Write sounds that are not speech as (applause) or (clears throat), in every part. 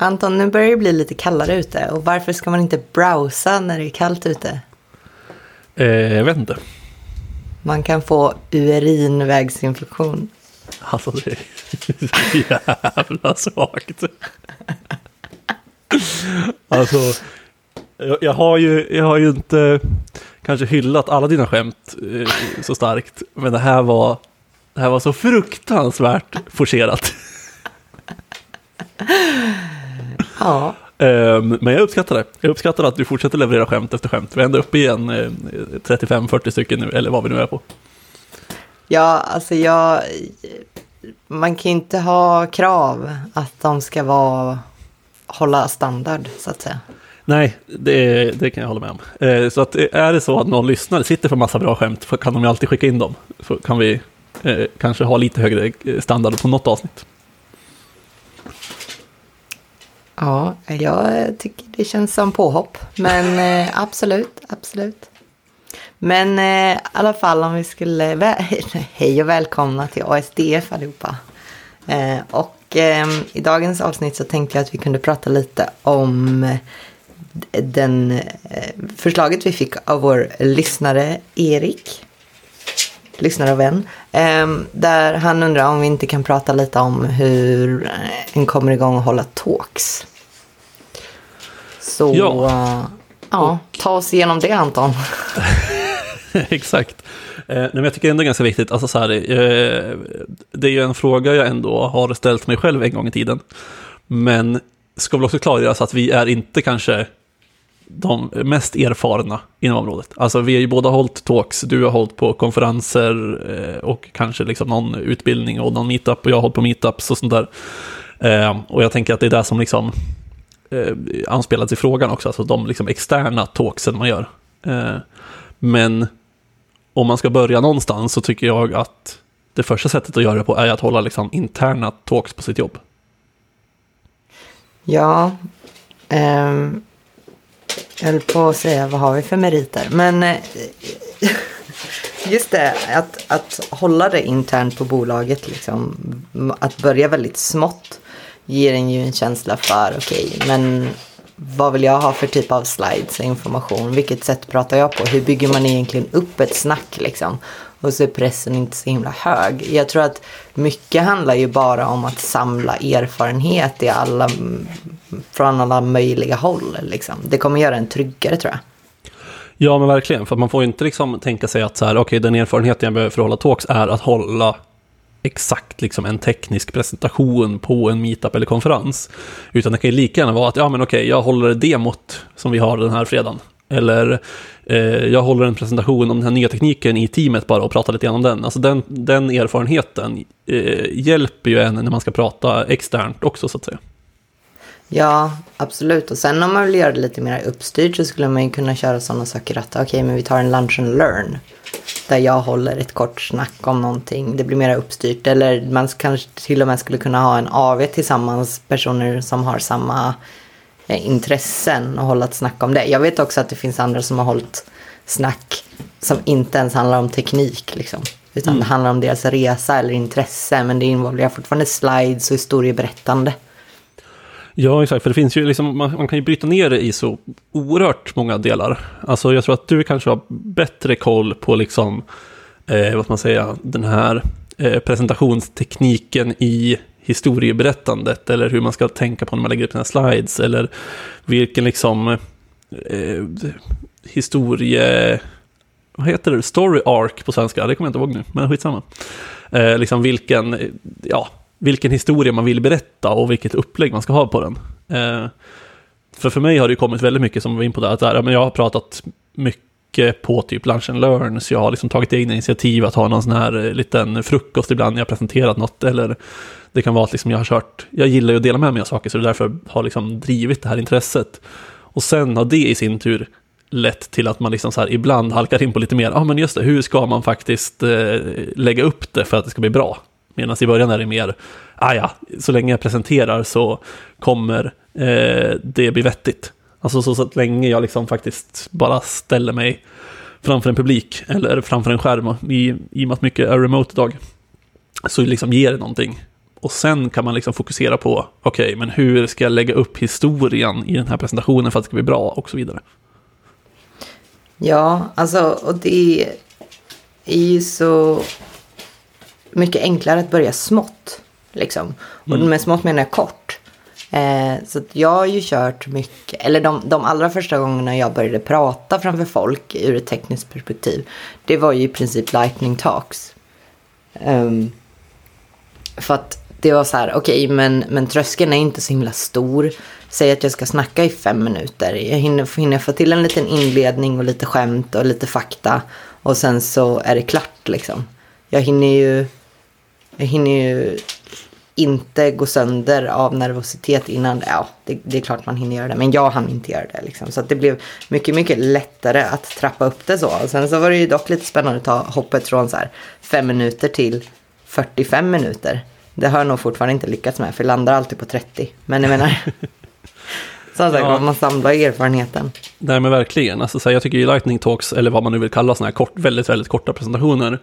Anton, nu börjar det bli lite kallare ute. Och varför ska man inte browsa när det är kallt ute? Eh, jag vet inte. Man kan få urinvägsinfektion. Alltså det är så (laughs) jävla svagt. Alltså, jag, jag, har ju, jag har ju inte kanske hyllat alla dina skämt eh, så starkt. Men det här var, det här var så fruktansvärt forcerat. (laughs) Ja, Ehm, men jag uppskattar det. Jag uppskattar att du fortsätter leverera skämt efter skämt. Vi är ändå uppe i en eh, 35-40 stycken nu, eller vad vi nu är på. ja alltså jag... Man kan inte ha krav att de ska vara... Hålla standard, så att säga. Nej, det, det kan jag hålla med om. Eh, så att eh, är det så att någon lyssnare sitter för massa bra skämt så kan de ju alltid skicka in dem. Så kan vi eh, kanske ha lite högre eh, standard på något avsnitt. Ja, jag tycker det känns som påhopp. Men (laughs) eh, absolut, absolut. Men eh, i alla fall om vi skulle... vä- (laughs) Hej och välkomna till ASDF allihopa. Eh, och ehm, i dagens avsnitt så tänkte jag att vi kunde prata lite om den eh, förslaget vi fick av vår lyssnare Erik. Lyssnare och vän. Eh, där han undrar om vi inte kan prata lite om hur eh, en kommer igång och hålla talks. Så Ja. ja, ja ta oss igenom det Anton. (laughs) Exakt. Eh, nej, men jag tycker ändå det är ganska viktigt. Alltså, så här, eh, det är ju en fråga jag ändå har ställt mig själv en gång i tiden. Men ska väl också klargöras att vi är inte kanske de mest erfarna inom området. Alltså vi har ju båda hållit talks, du har hållit på konferenser eh, och kanske liksom någon utbildning och någon meetup och jag har hållit på meetups och sånt där. Eh, och jag tänker att det är det som liksom eh, anspelats i frågan också, alltså de liksom externa talksen man gör. Men om man ska börja någonstans så tycker jag att det första sättet att göra det på är att hålla liksom interna talks på sitt jobb. Ja, um jag höll på att säga vad har vi för meriter. Men eh, just det, att, att hålla det internt på bolaget, liksom, att börja väldigt smått ger en ju en känsla för, okej, men vad vill jag ha för typ av slides och information? Vilket sätt pratar jag på? Hur bygger man egentligen upp ett snack liksom? Och så är pressen inte så himla hög. Jag tror att mycket handlar ju bara om att samla erfarenhet i alla, från alla möjliga håll. Liksom. Det kommer göra en tryggare tror jag. Ja, men verkligen. För man får ju inte liksom tänka sig att så här, okej, den erfarenheten jag behöver för att hålla talks är att hålla exakt liksom en teknisk presentation på en meetup eller konferens. Utan det kan ju lika gärna vara att, ja men okej, jag håller demot som vi har den här fredagen. Eller eh, jag håller en presentation om den här nya tekniken i teamet bara och pratar lite grann om den. Alltså den, den erfarenheten eh, hjälper ju en när man ska prata externt också så att säga. Ja, absolut. Och sen om man vill göra det lite mer uppstyrt så skulle man ju kunna köra sådana saker att okej, men vi tar en lunch and learn. Där jag håller ett kort snack om någonting. Det blir mer uppstyrt. Eller man kanske till och med skulle kunna ha en AV tillsammans. Personer som har samma eh, intressen och hålla ett snack om det. Jag vet också att det finns andra som har hållit snack som inte ens handlar om teknik. Liksom. Utan det handlar om deras resa eller intresse. Men det involverar fortfarande slides och historieberättande. Ja, exakt. För det finns ju liksom, man, man kan ju bryta ner det i så oerhört många delar. Alltså jag tror att du kanske har bättre koll på liksom, eh, vad ska man säga, den här eh, presentationstekniken i historieberättandet. Eller hur man ska tänka på när man lägger upp sina slides. Eller vilken liksom eh, historie... Vad heter det? Story arc på svenska? Det kommer jag inte ihåg nu, men skitsamma. Eh, liksom vilken, eh, ja, vilken historia man vill berätta och vilket upplägg man ska ha på den. Eh, för för mig har det ju kommit väldigt mycket som vi var in på där, att där, men jag har pratat mycket på typ lunch and learns, jag har liksom tagit egna initiativ att ha någon sån här eh, liten frukost ibland när jag presenterat något, eller det kan vara att liksom jag har kört, jag gillar ju att dela med mig av saker, så det är därför jag har liksom drivit det här intresset. Och sen har det i sin tur lett till att man liksom så här ibland halkar in på lite mer, ja ah, men just det, hur ska man faktiskt eh, lägga upp det för att det ska bli bra? Medan i början är det mer, ah ja, så länge jag presenterar så kommer eh, det bli vettigt. Alltså så, så att länge jag liksom faktiskt bara ställer mig framför en publik eller framför en skärm, i, i och med att mycket är remote idag, så liksom ger det någonting. Och sen kan man liksom fokusera på, okej, okay, men hur ska jag lägga upp historien i den här presentationen för att det ska bli bra och så vidare. Ja, alltså, och det är ju så mycket enklare att börja smått. Liksom. Och mm. med smått menar jag kort. Eh, så jag har ju kört mycket, eller de, de allra första gångerna jag började prata framför folk ur ett tekniskt perspektiv, det var ju i princip lightning talks. Um, för att det var så här, okej, okay, men, men tröskeln är inte så himla stor. Säg att jag ska snacka i fem minuter. Jag hinner, hinner få till en liten inledning och lite skämt och lite fakta. Och sen så är det klart liksom. Jag hinner ju, jag hinner ju inte gå sönder av nervositet innan. Ja, det, det, är klart man hinner göra det. Men jag hann inte göra det. Liksom. Så det blev mycket, mycket lättare att trappa upp det så. Och sen så var det ju dock lite spännande att ta hoppet från så här fem minuter till 45 minuter. Det har jag nog fortfarande inte lyckats med, för jag landar alltid på 30. Men jag menar, (laughs) som sagt, ja. man samlar erfarenheten. Nej, men verkligen. Alltså, så här, jag tycker ju Lightning Talks, eller vad man nu vill kalla sådana här kort, väldigt, väldigt korta presentationer,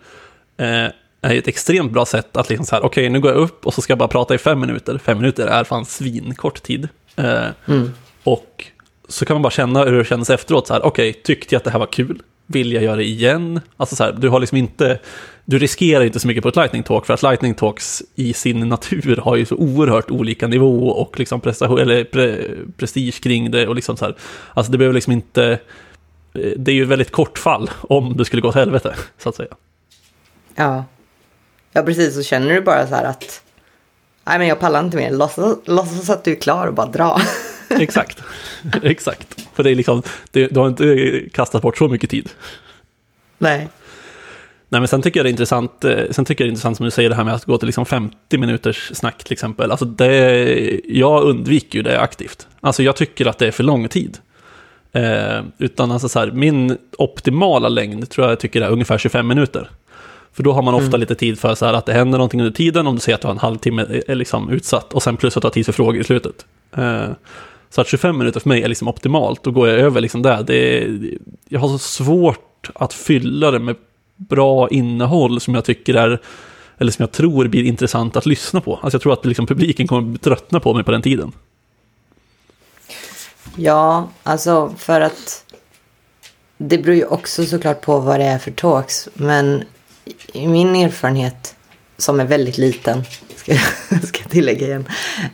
eh, är ett extremt bra sätt att liksom så här, okej, okay, nu går jag upp och så ska jag bara prata i fem minuter. Fem minuter är fan svinkort tid. Eh, mm. Och så kan man bara känna hur det känns efteråt, så här, okej, okay, tyckte jag att det här var kul? Vill jag göra det igen? Alltså så här, du har liksom inte, du riskerar inte så mycket på ett lightning talk, för att lightning talks i sin natur har ju så oerhört olika nivå och liksom prestation, eller pre, prestige kring det och liksom så här, alltså det behöver liksom inte, eh, det är ju ett väldigt kort fall om det skulle gå åt helvete, så att säga. Ja, Ja, precis. Så känner du bara så här att nej, men jag pallar inte mer. Låtsas, låtsas att du är klar och bara dra. (laughs) Exakt, exakt. För det är liksom, det, du har inte kastat bort så mycket tid. Nej. Nej, men sen tycker jag det är intressant, eh, sen tycker jag det är intressant som du säger det här med att gå till liksom 50 minuters snack till exempel. Alltså det, jag undviker ju det aktivt. Alltså jag tycker att det är för lång tid. Eh, utan alltså så här, min optimala längd tror jag, jag tycker är ungefär 25 minuter. För då har man ofta mm. lite tid för så här att det händer någonting under tiden, om du säger att du har en halvtimme är eh, liksom utsatt, och sen plus att du har tid för frågor i slutet. Eh, så att 25 minuter för mig är liksom optimalt, då går jag över liksom där. Det är, jag har så svårt att fylla det med bra innehåll som jag tycker är, eller som jag tror blir intressant att lyssna på. Alltså jag tror att liksom publiken kommer tröttna på mig på den tiden. Ja, alltså för att det beror ju också såklart på vad det är för talks. Men i min erfarenhet, som är väldigt liten, (laughs) ska, ska jag tillägga igen.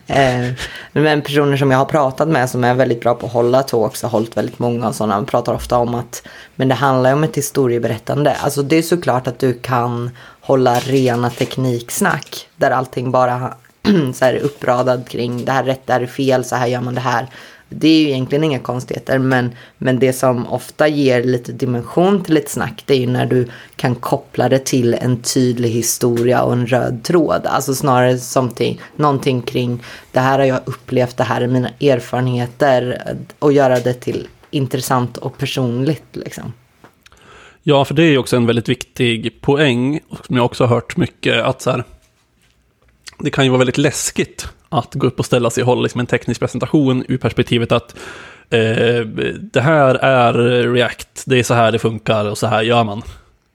Eh, men personer som jag har pratat med som är väldigt bra på att hålla talks, har hållit väldigt många och sådana, pratar ofta om att men det handlar om ett historieberättande. Alltså det är såklart att du kan hålla rena tekniksnack där allting bara (clears throat) så här uppradad kring det här är rätt, det här är fel, så här gör man det här. Det är ju egentligen inga konstigheter men, men det som ofta ger lite dimension till ett snack det är ju när du kan koppla det till en tydlig historia och en röd tråd. Alltså snarare som till, någonting kring det här har jag upplevt, det här är mina erfarenheter och göra det till intressant och personligt liksom. Ja, för det är ju också en väldigt viktig poäng som jag också har hört mycket att så här, det kan ju vara väldigt läskigt att gå upp och ställa sig och hålla liksom en teknisk presentation ur perspektivet att eh, det här är React, det är så här det funkar och så här gör man.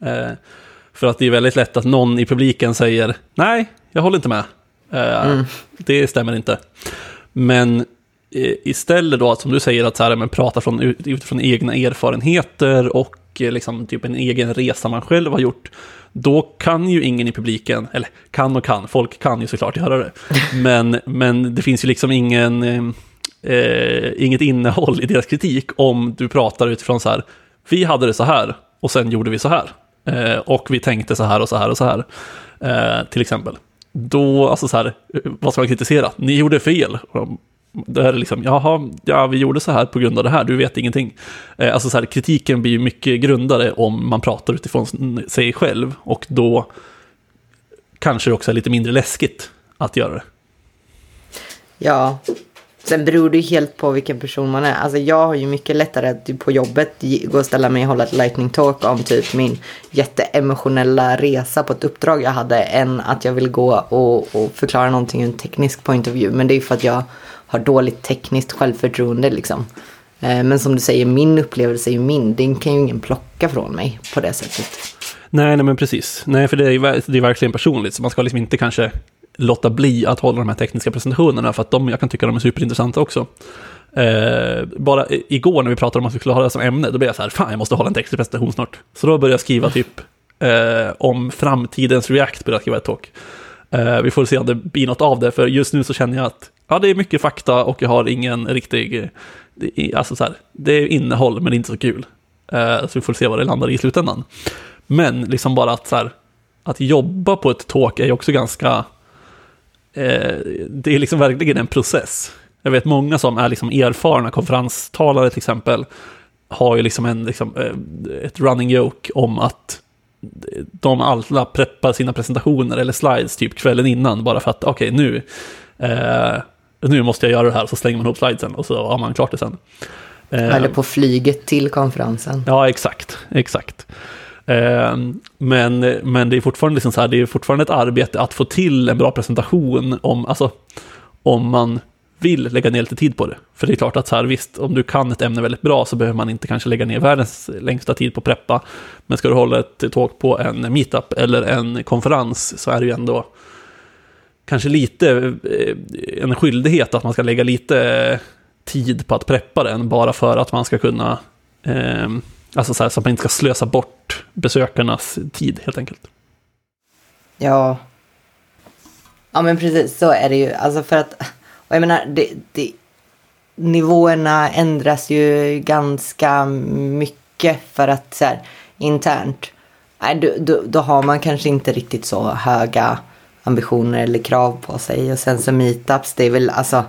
Eh, för att det är väldigt lätt att någon i publiken säger nej, jag håller inte med. Eh, mm. Det stämmer inte. Men eh, istället då, som du säger, att så här, men prata från, utifrån egna erfarenheter och eh, liksom typ en egen resa man själv har gjort då kan ju ingen i publiken, eller kan och kan, folk kan ju såklart göra det, (laughs) men, men det finns ju liksom ingen, eh, inget innehåll i deras kritik om du pratar utifrån så här, vi hade det så här och sen gjorde vi så här. Eh, och vi tänkte så här och så här och så här, eh, till exempel. Då, alltså så här, vad ska man kritisera? Ni gjorde fel. Då är liksom, jaha, ja, vi gjorde så här på grund av det här, du vet ingenting. Eh, alltså så här, kritiken blir ju mycket grundare om man pratar utifrån sig själv och då kanske det också är lite mindre läskigt att göra det. Ja, sen beror det ju helt på vilken person man är. Alltså jag har ju mycket lättare att typ på jobbet gå och ställa mig och hålla ett lightning talk om typ min jätteemotionella resa på ett uppdrag jag hade än att jag vill gå och, och förklara någonting ur en teknisk point of view. Men det är ju för att jag har dåligt tekniskt självförtroende liksom. Eh, men som du säger, min upplevelse är ju min. Den kan ju ingen plocka från mig på det sättet. Nej, nej men precis. Nej, för det är, det är verkligen personligt. Så man ska liksom inte kanske låta bli att hålla de här tekniska presentationerna för att de, jag kan tycka de är superintressanta också. Eh, bara igår när vi pratade om att vi skulle ha det som ämne, då blev jag så här, fan jag måste hålla en teknisk presentation snart. Så då började jag skriva typ eh, om framtidens React, började jag skriva ett talk. Eh, vi får se om det blir något av det, för just nu så känner jag att ja, det är mycket fakta och jag har ingen riktig, alltså så här, det är innehåll men inte så kul. Uh, så vi får se vad det landar i slutändan. Men liksom bara att så här, att jobba på ett talk är ju också ganska, eh, det är liksom verkligen en process. Jag vet många som är liksom erfarna konferenstalare till exempel, har ju liksom en, liksom, eh, ett running joke om att de alla preppar sina presentationer eller slides typ kvällen innan bara för att okej okay, nu, eh, nu måste jag göra det här, så slänger man ihop slidesen och så har man klart det sen. Eh, eller på flyget till konferensen. Ja, exakt, exakt. Eh, men, men det är fortfarande liksom så här, det är fortfarande ett arbete att få till en bra presentation om, alltså, om man vill lägga ner lite tid på det. För det är klart att så här, visst, om du kan ett ämne väldigt bra så behöver man inte kanske lägga ner världens längsta tid på att preppa. Men ska du hålla ett talk på en meetup eller en konferens så är det ju ändå kanske lite eh, en skyldighet att man ska lägga lite eh, tid på att preppa den bara för att man ska kunna, eh, alltså så, här, så att man inte ska slösa bort besökarnas tid helt enkelt. Ja, ja men precis så är det ju. Alltså för att och jag menar, det, det, nivåerna ändras ju ganska mycket för att så här, internt, nej, då, då, då, har man kanske inte riktigt så höga ambitioner eller krav på sig. Och sen så meetups, det är väl alltså,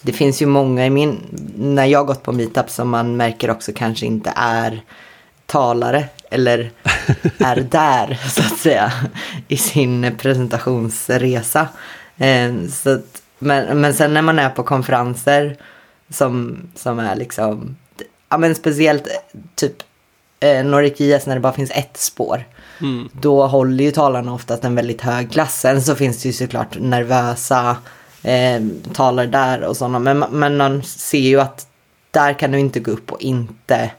det finns ju många i min, när jag gått på meetups som man märker också kanske inte är talare eller (laughs) är där så att säga i sin presentationsresa. Eh, så att, men, men sen när man är på konferenser som, som är liksom, ja men speciellt typ eh, Nordic JS när det bara finns ett spår. Mm. Då håller ju talarna oftast en väldigt hög klass. Sen så finns det ju såklart nervösa eh, talare där och sådana. Men, men man ser ju att där kan du inte gå upp och inte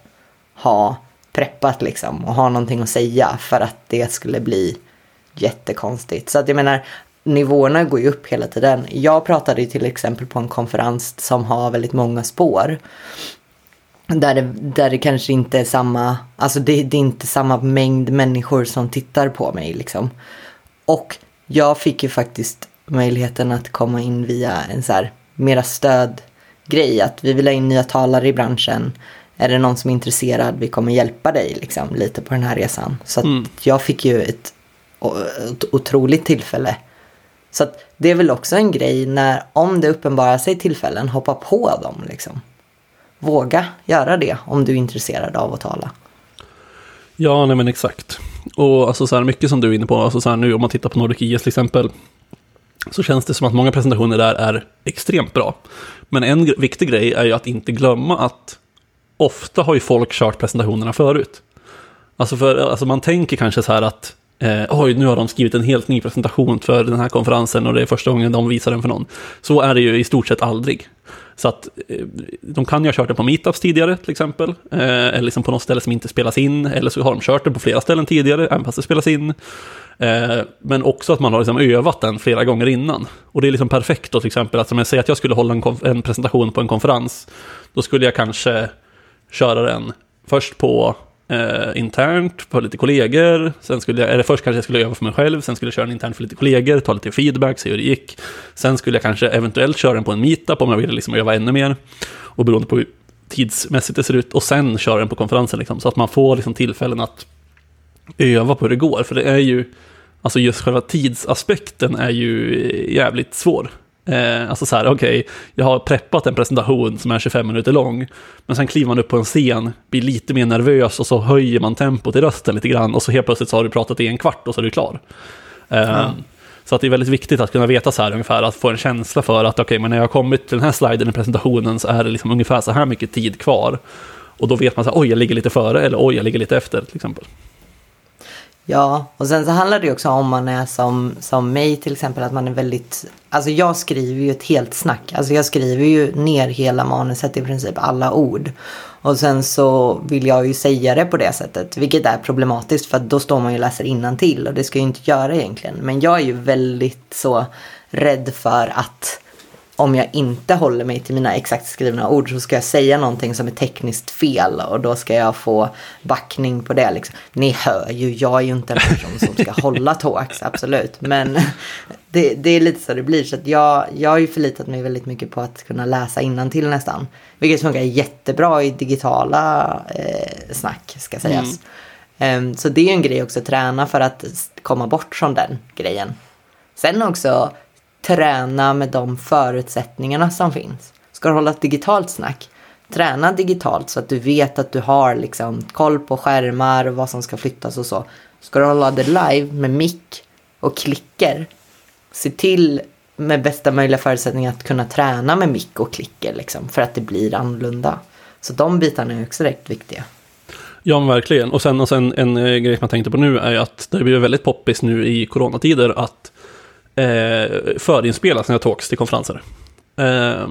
ha preppat liksom och ha någonting att säga för att det skulle bli jättekonstigt. Så att jag menar, nivåerna går ju upp hela tiden. Jag pratade ju till exempel på en konferens som har väldigt många spår. Där det, där det kanske inte är samma, alltså det, det är inte samma mängd människor som tittar på mig liksom. Och jag fick ju faktiskt möjligheten att komma in via en så här mera stödgrej. Att vi vill ha in nya talare i branschen. Är det någon som är intresserad, vi kommer hjälpa dig liksom, lite på den här resan. Så mm. jag fick ju ett, ett otroligt tillfälle så att det är väl också en grej när, om det uppenbarar sig tillfällen, hoppa på dem liksom. Våga göra det om du är intresserad av att tala. Ja, nej men exakt. Och alltså så här mycket som du är inne på, alltså så här nu om man tittar på Nordic IS till exempel, så känns det som att många presentationer där är extremt bra. Men en viktig grej är ju att inte glömma att ofta har ju folk kört presentationerna förut. Alltså, för, alltså man tänker kanske så här att Eh, oj, nu har de skrivit en helt ny presentation för den här konferensen och det är första gången de visar den för någon. Så är det ju i stort sett aldrig. Så att eh, de kan ju ha kört den på meetups tidigare till exempel, eh, eller liksom på något ställe som inte spelas in, eller så har de kört den på flera ställen tidigare, även fast det spelas in. Eh, men också att man har liksom övat den flera gånger innan. Och det är liksom perfekt då till exempel, att om jag säger att jag skulle hålla en, en presentation på en konferens, då skulle jag kanske köra den först på eh, internt för lite kollegor. Sen skulle jag, eller först kanske jag skulle öva för mig själv, sen skulle jag köra den internt för lite kollegor, ta lite feedback, se hur det gick. Sen skulle jag kanske eventuellt köra den på en meetup om jag ville liksom öva ännu mer. Och beroende på hur tidsmässigt det ser ut. Och sen köra den på konferensen, liksom, så att man får liksom tillfällen att öva på hur det går. För det är ju, alltså just själva tidsaspekten är ju jävligt svår. Eh, alltså så här, okej, okay, jag har preppat en presentation som är 25 minuter lång, men sen kliver man upp på en scen, blir lite mer nervös och så höjer man tempot i rösten lite grann och så helt plötsligt så har du pratat i en kvart och så är du klar. Eh, mm. Så att det är väldigt viktigt att kunna veta så här ungefär, att få en känsla för att okej, okay, men när jag har kommit till den här sliden i presentationen så är det liksom ungefär så här mycket tid kvar. Och då vet man så här, oj, jag ligger lite före eller oj, jag ligger lite efter till exempel. Ja, och sen så handlar det också om man är som, som mig till exempel, att man är väldigt... Alltså jag skriver ju ett helt snack. Alltså jag skriver ju ner hela manuset i princip, alla ord. Och sen så vill jag ju säga det på det sättet, vilket är problematiskt för då står man ju och läser till och det ska jag ju inte göra egentligen. Men jag är ju väldigt så rädd för att om jag inte håller mig till mina exakt skrivna ord så ska jag säga någonting som är tekniskt fel och då ska jag få backning på det. Liksom. Ni hör ju, jag är ju inte en person som ska (laughs) hålla talks, absolut. Men (laughs) det, det, är lite så det blir. Så att jag, jag har ju förlitat mig väldigt mycket på att kunna läsa till nästan. Vilket funkar jättebra i digitala eh, snack, ska sägas. Mm. Um, så det är en grej också att träna för att komma bort från den grejen. Sen också träna med de förutsättningarna som finns. Ska du hålla ett digitalt snack, träna digitalt så att du vet att du har liksom koll på skärmar och vad som ska flyttas och så. Ska du hålla det live med mick och klicker, se till med bästa möjliga förutsättningar att kunna träna med mick och klicker liksom, för att det blir annorlunda. Så de bitarna är också rätt viktiga. Ja, verkligen. Och sen, och sen en, en grej som jag tänkte på nu är att det blir väldigt poppis nu i coronatider att eh, förinspela sina talks till konferenser. Eh,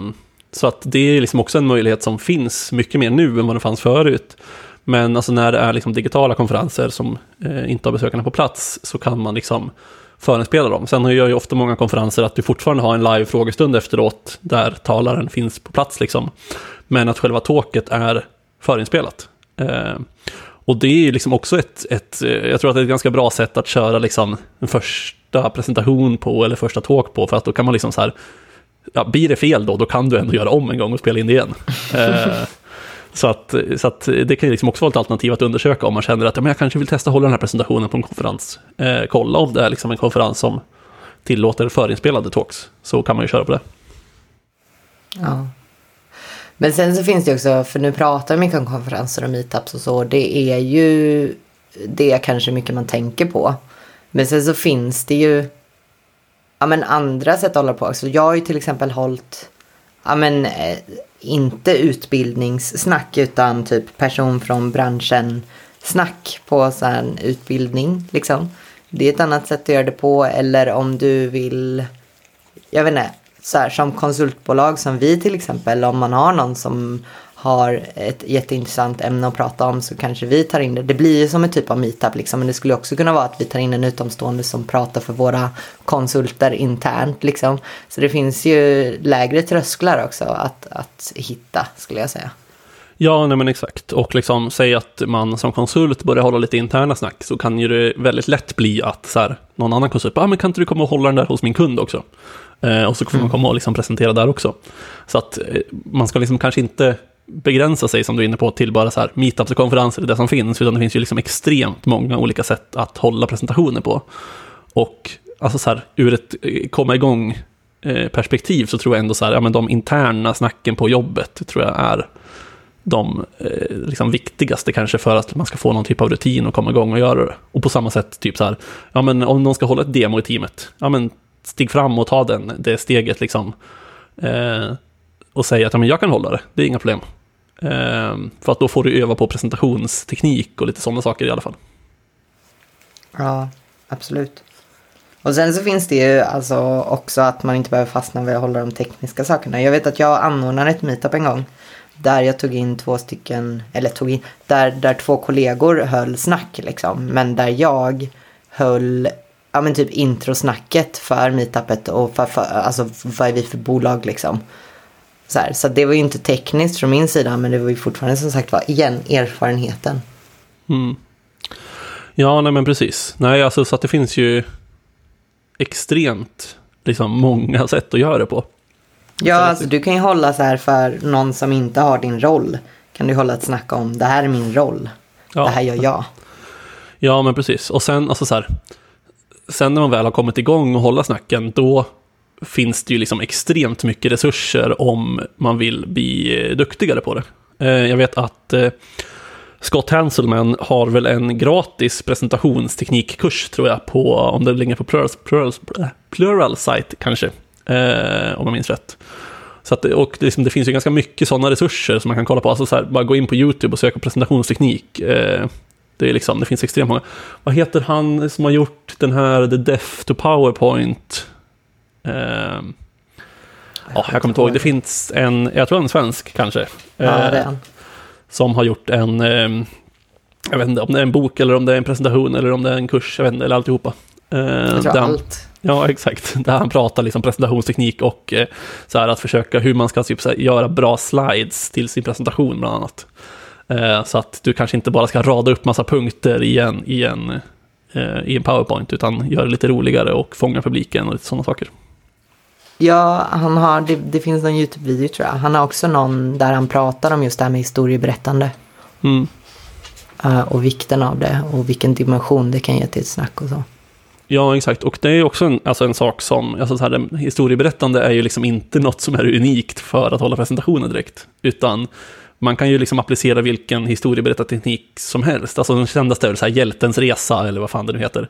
så att det är liksom också en möjlighet som finns mycket mer nu än vad det fanns förut. Men alltså när det är liksom digitala konferenser som eh, inte har besökarna på plats så kan man liksom förinspela dem. Sen gör ju ofta många konferenser att du fortfarande har en live-frågestund efteråt där talaren finns på plats liksom. Men att själva talket är förinspelat. Eh, och det är ju liksom också ett, ett, eh, jag tror att det är ett ganska bra sätt att köra liksom en första presentation på eller första talk på för att då kan man liksom så här, ja, blir det fel då, då kan du ändå göra om en gång och spela in det igen. (laughs) eh, så att, så att det kan ju liksom också vara ett alternativ att undersöka om man känner att ja, men jag kanske vill testa att hålla den här presentationen på en konferens. Eh, kolla om det är liksom en konferens som tillåter förinspelade talks, så kan man ju köra på det. Ja. Men sen så finns det också, för nu pratar vi mycket om konferenser och meetups och så. Det är ju det kanske mycket man tänker på. Men sen så finns det ju ja, men andra sätt att hålla på. Så jag har ju till exempel hållit, ja men eh, inte utbildningssnack utan typ person från branschen snack på så här utbildning liksom. Det är ett annat sätt att göra det på eller om du vill, jag vet inte, så här, som konsultbolag som vi till exempel, om man har någon som har ett jätteintressant ämne att prata om så kanske vi tar in det. Det blir ju som en typ av meetup liksom, men det skulle också kunna vara att vi tar in en utomstående som pratar för våra konsulter internt liksom. Så det finns ju lägre trösklar också att, att hitta skulle jag säga. Ja, nej men exakt. Och liksom säg att man som konsult börjar hålla lite interna snack så kan ju det väldigt lätt bli att så här, någon annan konsult, ah, men kan inte du komma och hålla den där hos min kund också? Eh, och så får man mm. komma och liksom presentera där också. Så att eh, man ska liksom kanske inte begränsa sig, som du är inne på, till bara så här meetups och konferenser, det som finns, utan det finns ju liksom extremt många olika sätt att hålla presentationer på. Och alltså så här, ur ett eh, komma igång-perspektiv eh, så tror jag ändå så här, ja men de interna snacken på jobbet tror jag är de eh, liksom viktigaste kanske för att man ska få någon typ av rutin och komma igång och göra det. Och på samma sätt, typ så här, ja men om någon ska hålla ett demo i teamet, ja men stig fram och ta den, det steget liksom. Eh, och säga att ja, men jag kan hålla det, det är inga problem. Eh, för att då får du öva på presentationsteknik och lite sådana saker i alla fall. Ja, absolut. Och sen så finns det ju alltså också att man inte behöver fastna vid att hålla de tekniska sakerna. Jag vet att jag anordnade ett meetup en gång där jag tog in två stycken, eller tog in, där, där två kollegor höll snack liksom. Men där jag höll ja men typ introsnacket för meetupet och för, för, alltså vad är vi för bolag liksom. Så, här, så det var ju inte tekniskt från min sida men det var ju fortfarande som sagt var igen erfarenheten. Mm. Ja, nej men precis. Nej, alltså så att det finns ju extremt liksom många sätt att göra det på. Ja, alltså du kan ju hålla så här för någon som inte har din roll. Kan du hålla ett snack om det här är min roll. Ja. Det här gör jag. Ja, men precis. Och sen, alltså så här, sen när man väl har kommit igång och hålla snacken, då finns det ju liksom extremt mycket resurser om man vill bli eh, duktigare på det. Eh, jag vet att eh, Scott Hanselman har väl en gratis presentationsteknikkurs tror jag på, om det ligger på Plural, Plural, Plural Site kanske, om jag minns rätt. Så att, och det, liksom, det finns ju ganska mycket sådana resurser som man kan kolla på. Alltså så här, bara gå in på YouTube och söka presentationsteknik. Det, är liksom, det finns extremt många. Vad heter han som har gjort den här The Death to Powerpoint? Eh, ja, jag kommer inte ihåg. Det finns en, jag tror en svensk kanske. Ja, han. Som har gjort en, eh, jag vet inte om det är en bok eller om det är en presentation eller om det är en kurs, jag vet inte, eller alltihopa. Eh, jag tror allt. Ja, exakt. (laughs) Där han pratar liksom presentationsteknik och eh, så här att försöka hur man ska typ, så här, göra bra slides till sin presentation bland annat. Eh, så att du kanske inte bara ska rada upp massa punkter i en, i en, eh, i en powerpoint, utan göra det lite roligare och fånga publiken och lite sådana saker. Ja, han har, det, det finns någon YouTube-video tror jag. Han har också någon där han pratar om just det här med historieberättande. Mm. eh, och vikten av det och vilken dimension det kan ge till ett snack och så. Ja, exakt. Och det är också en, alltså en sak som, alltså så här, historieberättande är ju liksom inte något som är unikt för att hålla presentationer direkt. Utan man kan ju liksom applicera vilken historieberättarteknik som helst. Alltså den kändaste är väl så här hjältens resa, eller vad fan det nu heter.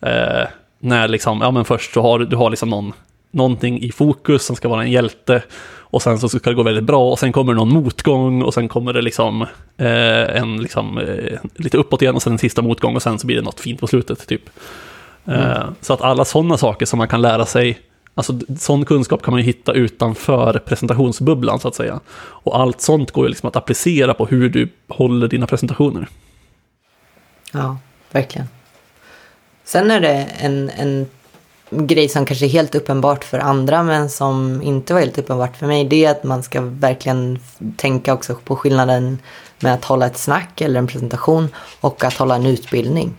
Eh, när liksom, ja men först så har du, du har liksom någon, någonting i fokus som ska vara en hjälte. Och sen så ska det gå väldigt bra och sen kommer det någon motgång och sen kommer det liksom eh, en liksom eh, lite uppåt igen och sen en sista motgång och sen så blir det något fint på slutet typ. Eh, Så att alla sådana saker som man kan lära sig, alltså sån kunskap kan man ju hitta utanför presentationsbubblan så att säga. Och allt sånt går ju liksom att applicera på hur du håller dina presentationer. Ja, verkligen. Sen är det en, en grej som kanske är helt uppenbart för andra men som inte var helt uppenbart för mig. Det är att man ska verkligen tänka också på skillnaden med att hålla ett snack eller en presentation och att hålla en utbildning.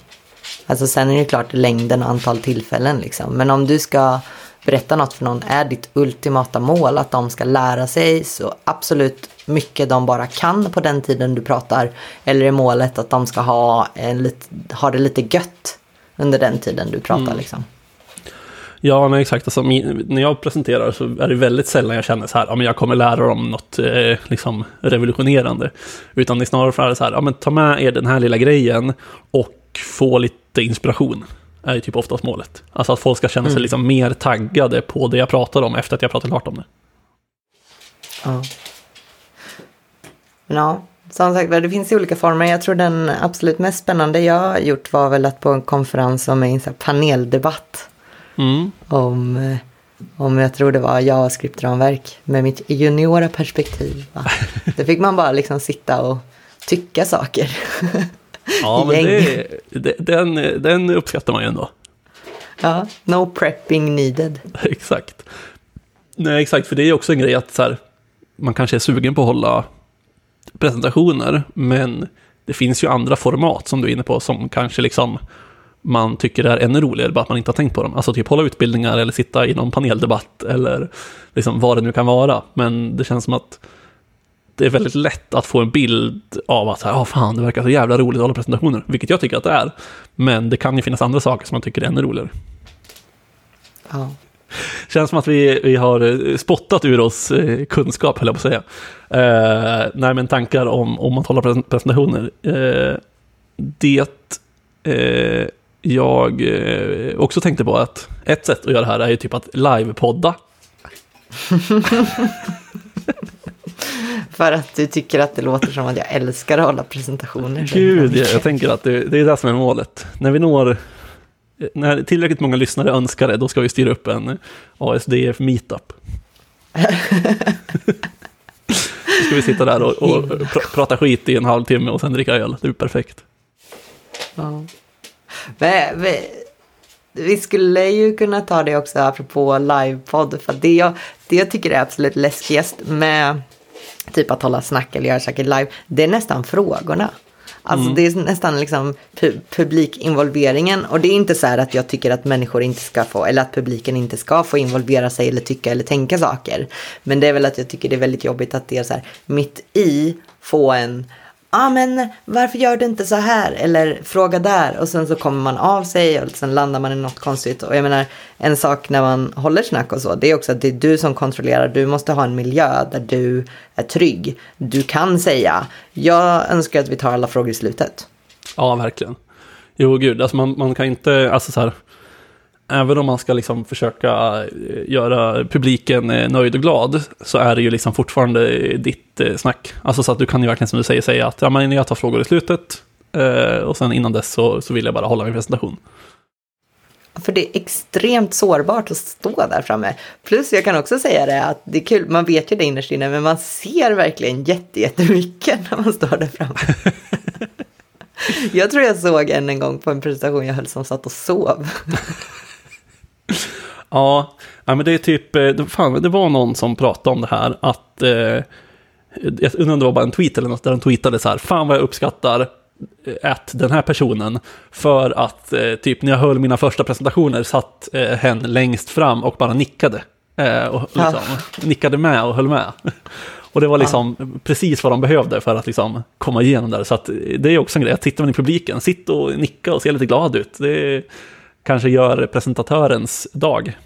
Alltså sen är det klart längden och antal tillfällen liksom. Men om du ska berätta något för någon, är ditt ultimata mål att de ska lära sig så absolut mycket de bara kan på den tiden du pratar? Eller är målet att de ska ha, en ha det lite gött under den tiden du pratar liksom? Ja, men exakt. Alltså, min, när jag presenterar så är det väldigt sällan jag känner så här, ja, men jag kommer lära dem något eh, liksom revolutionerande. Utan det är snarare så här, ja, men ta med er den här lilla grejen och få lite inspiration. är ju typ oftast målet. Alltså att folk ska känna sig liksom mer taggade på det jag pratar om efter att jag pratat klart om det. Ja. Ja, som sagt det finns ju olika former. Jag tror den absolut mest spännande jag gjort var väl att på en konferens som är en paneldebatt Mm. om, eh, om jag tror det var JavaScript-ramverk med mitt juniora perspektiv. Va? (laughs) Då fick man bara liksom sitta och tycka saker. (laughs) Ja, men det, den, den uppskattar man ju ändå. ja, no prepping needed. (laughs) exakt. Nej, exakt, för det är också en grej att så här, man kanske är sugen på att hålla presentationer, men det finns ju andra format som du är inne på som kanske liksom man tycker är ännu roligare, bara att man inte har tänkt på dem. Alltså typ hålla utbildningar eller sitta i någon paneldebatt eller liksom vad det nu kan vara. Men det känns som att det är väldigt lätt att få en bild av att, ja fan, det verkar så jävla roligt att hålla presentationer, vilket jag tycker att det är. Men det kan ju finnas andra saker som man tycker är ännu roligare. Ja. Känns som att vi, vi har eh, spottat ur oss eh, kunskap, höll jag på att säga. Eh, nej, men tankar om, om att hålla presen- presentationer. Eh, det eh, jag eh, också tänkte på att ett sätt att göra det här är ju typ att livepodda. (laughs) För att du tycker att det låter som att jag älskar att hålla presentationer. Gud, jag, jag tänker att det, det är det som är målet. När vi når, när tillräckligt många lyssnare önskar det, då ska vi styra upp en ASDF meetup. Då ska vi sitta där och, och pr- prata skit i en halvtimme och sen dricka öl. Det är perfekt. Ja. Vi, vi skulle ju kunna ta det också apropå livepodd. För det jag, det jag tycker är absolut läskigast med typ att hålla snack eller göra saker live, det är nästan frågorna. Alltså det är nästan liksom pu- publikinvolveringen och det är inte så här att jag tycker att människor inte ska få, eller att publiken inte ska få involvera sig eller tycka eller tänka saker. Men det är väl att jag tycker det är väldigt jobbigt att det är så här mitt i få en ah, men varför gör du inte så här? Eller fråga där och sen så kommer man av sig och sen landar man i något konstigt. Och jag menar en sak när man håller snack och så det är också att det är du som kontrollerar. Du måste ha en miljö där du är trygg. Du kan säga jag önskar att vi tar alla frågor i slutet. Ja, verkligen. Jo, gud, alltså man, man kan inte, alltså så här, även om man ska liksom försöka eh, göra publiken eh, nöjd och glad, så är det ju liksom fortfarande ditt eh, snack. Alltså så att du kan ju verkligen som du säger säga att ja, men jag tar frågor i slutet, och sen innan dess så, så vill jag bara hålla min presentation. För det är extremt sårbart att stå där framme. Plus jag kan också säga det att det är kul, man vet ju det innerst inne, men man ser verkligen jätte- jättemycket när man står där framme. (laughs) jag tror jag såg en en gång på en presentation jag höll som satt och sov. Ja, ja, men det är typ, eh, det- fan, det var någon som pratade om det här, att, eh, jag undrar om det var bara en tweet eller något, där de tweetade så här, fan vad jag uppskattar eh, att den här personen, för att eh, typ när jag höll mina första presentationer satt eh, hen längst fram och bara nickade. Eh, och Ja. liksom, nickade med och höll med. (laughs) Och det var liksom precis vad de behövde för att liksom komma igenom där. Så att det är också en grej, att tittar man i publiken, sitt och nicka och se lite glad ut. Det kanske gör presentatörens dag.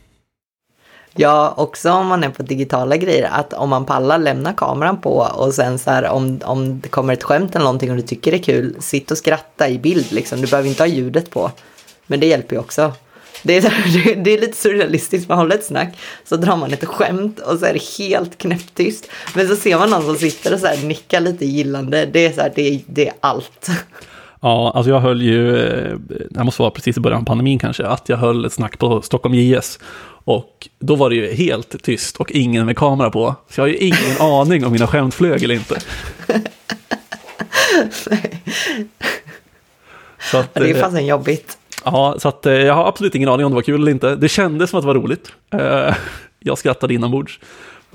Ja, också om man är på digitala grejer, att om man pallar lämna kameran på och sen så här om, om det kommer ett skämt eller någonting och du tycker det är kul, sitt och skratta i bild liksom. Du behöver inte ha ljudet på. Men det hjälper ju också. Det är, här, (laughs) det- är lite surrealistiskt, man håller ett snack, så drar man ett skämt och så är det helt knäpptyst. Men så ser man någon som sitter och så här nickar lite gillande, det är så här, det det är allt. (laughs) Ja, alltså jag höll ju, eh, det måste vara precis i början av pandemin kanske, att jag höll ett snack på Stockholm JS. Och då var det ju helt tyst och ingen med kamera på. Så jag har ju ingen (laughs) aning om mina skämt flög eller inte. (laughs) Så att, det är eh, fasen jobbigt. Ja, så att eh, jag har absolut ingen aning om det var kul eller inte. Det kändes som att det var roligt. (laughs) Jag skrattade inombords.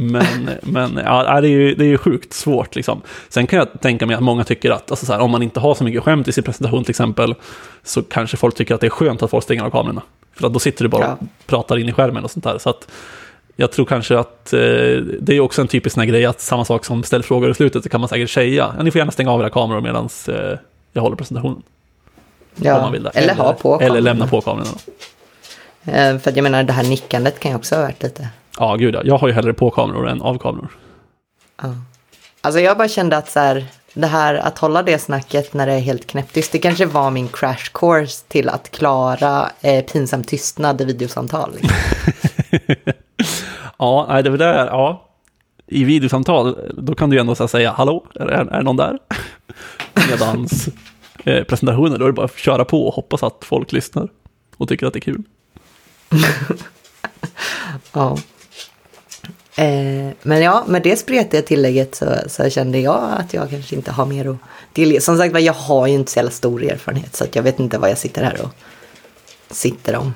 Men, men ja, det är ju det är ju sjukt svårt liksom. Sen kan jag tänka mig att många tycker att, alltså så här, om man inte har så mycket skämt i sin presentation till exempel, så kanske folk tycker att det är skönt att folk stänger av kamerorna. För att då sitter du bara Ja. och pratar in i skärmen och sånt där. Så att jag tror kanske att eh, det är också en typisk sån här grej att samma sak som ställ frågor i slutet, så kan man säkert säga, ja, ni får gärna stänga av era kameror medan eh, jag håller presentationen. om Ja, man vill det. eller, ha på Eller kameran. lämna på kamerorna. Eh, För jag menar, det här nickandet kan ju också ha varit lite... Ja, gud ja. Jag har ju hellre på kameror än av kameror. Ja. Alltså jag bara kände att så här, det här att hålla det snacket när det är helt knäpptyst, det kanske var min crash course till att klara eh, pinsam tystnad i videosamtal. (laughs) Ja, nej, det var där, ja. I videosamtal, då kan du ju ändå så säga hallå, är, är, är någon där? (laughs) Medans eh, presentationer, då är det bara att köra på och hoppas att folk lyssnar och tycker att det är kul. (laughs) Ja. Eh, men ja, med det spretiga tillägget så, så kände jag att jag kanske inte har mer att delge. Som sagt jag har ju inte så jävla stor erfarenhet så jag vet inte vad jag sitter här och sitter om.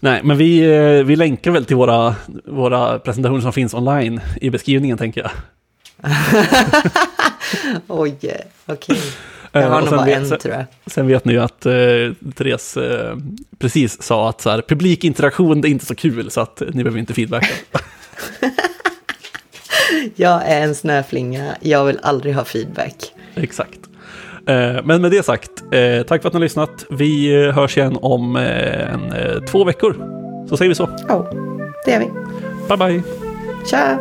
Nej, men vi, eh, vi länkar väl till våra, våra presentationer som finns online i beskrivningen, tänker jag. (laughs) Oj, eh, okej. Eh, Jag har och nog bara vet- en sen- tror jag. Sen vet ni ju att eh, Therese eh, precis sa att så här, publikinteraktion det är inte så kul, så att ni behöver inte feedbacka. (laughs) Jag är en snöflinga, jag vill aldrig ha feedback. Exakt. Eh, Men med det sagt, eh, tack för att ni har lyssnat. Vi eh, hörs igen om en, två veckor. Så säger vi så. Ja, det är vi. Bye bye! Tja!